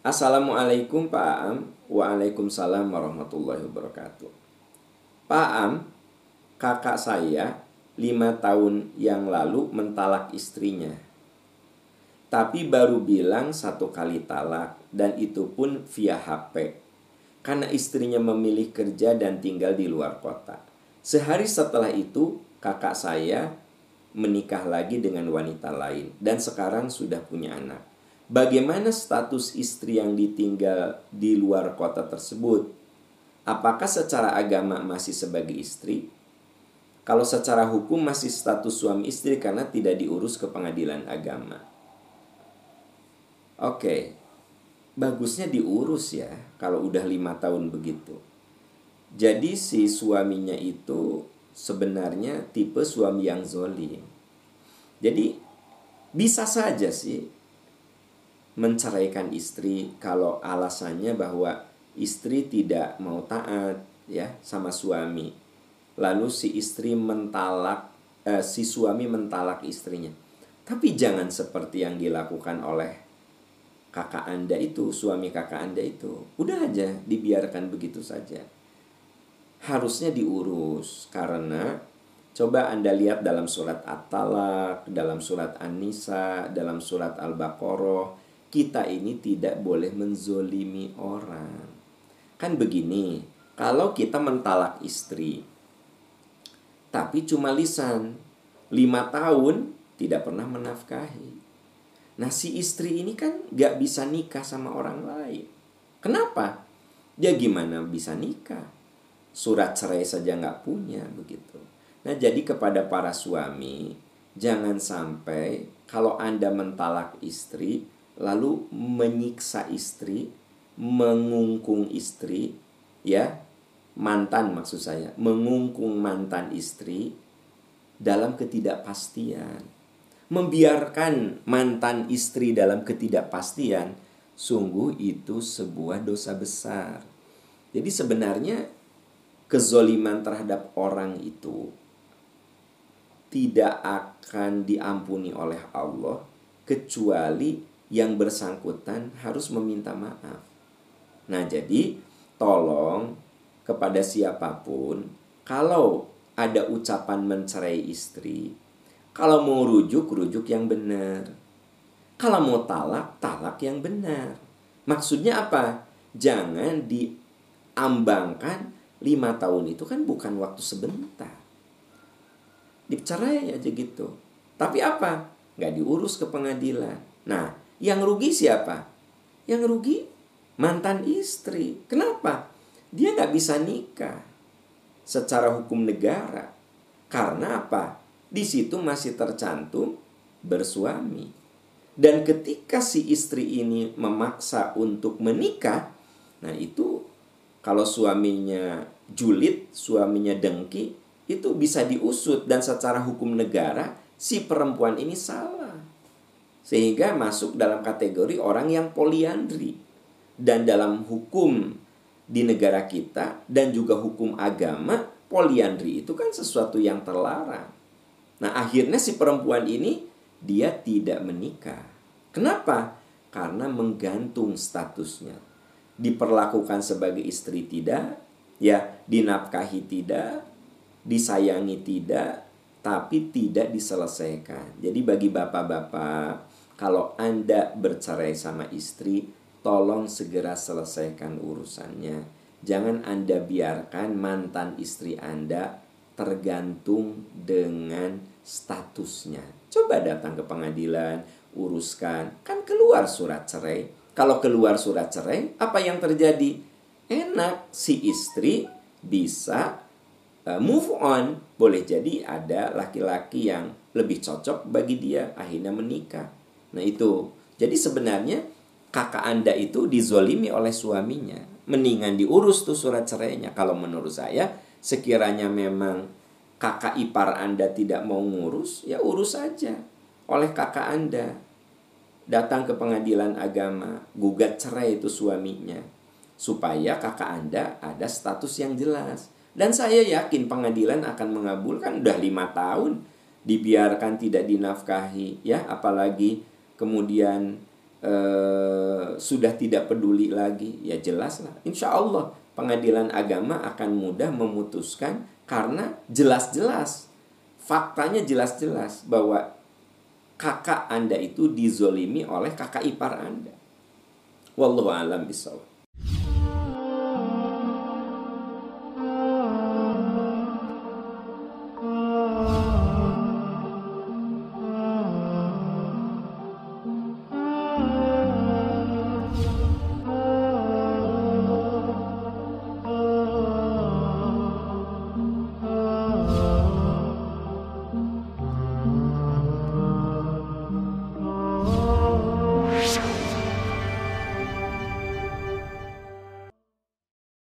Assalamualaikum Pak Am. Waalaikumsalam warahmatullahi wabarakatuh. Pak Am, kakak saya lima tahun yang lalu mentalak istrinya. Tapi baru bilang satu kali talak dan itu pun via HP. Karena istrinya memilih kerja dan tinggal di luar kota. Sehari setelah itu kakak saya menikah lagi dengan wanita lain dan sekarang sudah punya anak. Bagaimana status istri yang ditinggal di luar kota tersebut? Apakah secara agama masih sebagai istri? Kalau secara hukum masih status suami istri karena tidak diurus ke pengadilan agama. Oke, bagusnya diurus ya kalau udah lima tahun begitu. Jadi si suaminya itu sebenarnya tipe suami yang zolim. Jadi bisa saja sih menceraikan istri kalau alasannya bahwa istri tidak mau taat ya sama suami. Lalu si istri mentalak eh, si suami mentalak istrinya. Tapi jangan seperti yang dilakukan oleh kakak Anda itu, suami kakak Anda itu. Udah aja dibiarkan begitu saja. Harusnya diurus karena coba Anda lihat dalam surat At-Talak, dalam surat An-Nisa, dalam surat Al-Baqarah kita ini tidak boleh menzolimi orang. Kan begini, kalau kita mentalak istri, tapi cuma lisan, lima tahun tidak pernah menafkahi. Nah si istri ini kan gak bisa nikah sama orang lain. Kenapa? Dia gimana bisa nikah? Surat cerai saja gak punya begitu. Nah jadi kepada para suami, jangan sampai kalau Anda mentalak istri, lalu menyiksa istri, mengungkung istri, ya, mantan maksud saya, mengungkung mantan istri dalam ketidakpastian. Membiarkan mantan istri dalam ketidakpastian, sungguh itu sebuah dosa besar. Jadi sebenarnya kezoliman terhadap orang itu tidak akan diampuni oleh Allah kecuali yang bersangkutan harus meminta maaf. Nah, jadi tolong kepada siapa pun kalau ada ucapan mencerai istri, kalau mau rujuk, rujuk yang benar. Kalau mau talak, talak yang benar. Maksudnya apa? Jangan diambangkan lima tahun itu kan bukan waktu sebentar. Dicerai aja gitu. Tapi apa? Nggak diurus ke pengadilan. Nah, yang rugi siapa? Yang rugi mantan istri. Kenapa? Dia nggak bisa nikah secara hukum negara. Karena apa? Di situ masih tercantum bersuami. Dan ketika si istri ini memaksa untuk menikah, nah itu kalau suaminya julid, suaminya dengki, itu bisa diusut dan secara hukum negara si perempuan ini salah. Sehingga masuk dalam kategori orang yang poliandri. Dan dalam hukum di negara kita dan juga hukum agama, poliandri itu kan sesuatu yang terlarang. Nah, akhirnya si perempuan ini dia tidak menikah. Kenapa? Karena menggantung statusnya. Diperlakukan sebagai istri tidak, ya, dinafkahi tidak, disayangi tidak, tapi tidak diselesaikan. Jadi bagi bapak-bapak kalau Anda bercerai sama istri, tolong segera selesaikan urusannya. Jangan Anda biarkan mantan istri Anda tergantung dengan statusnya. Coba datang ke pengadilan, uruskan. Kan keluar surat cerai. Kalau keluar surat cerai, apa yang terjadi? Enak si istri bisa uh, move on. Boleh jadi ada laki-laki yang lebih cocok bagi dia, akhirnya menikah. Nah itu. Jadi sebenarnya kakak Anda itu dizolimi oleh suaminya. Mendingan diurus tuh surat cerainya. Kalau menurut saya sekiranya memang kakak ipar Anda tidak mau ngurus, ya urus saja oleh kakak Anda. Datang ke pengadilan agama, gugat cerai itu suaminya. Supaya kakak Anda ada status yang jelas. Dan saya yakin pengadilan akan mengabulkan udah lima tahun dibiarkan tidak dinafkahi ya apalagi kemudian eh, sudah tidak peduli lagi, ya jelas lah. Insya Allah pengadilan agama akan mudah memutuskan karena jelas-jelas faktanya jelas-jelas bahwa kakak Anda itu dizolimi oleh kakak ipar Anda. Wallahu alam bisawab.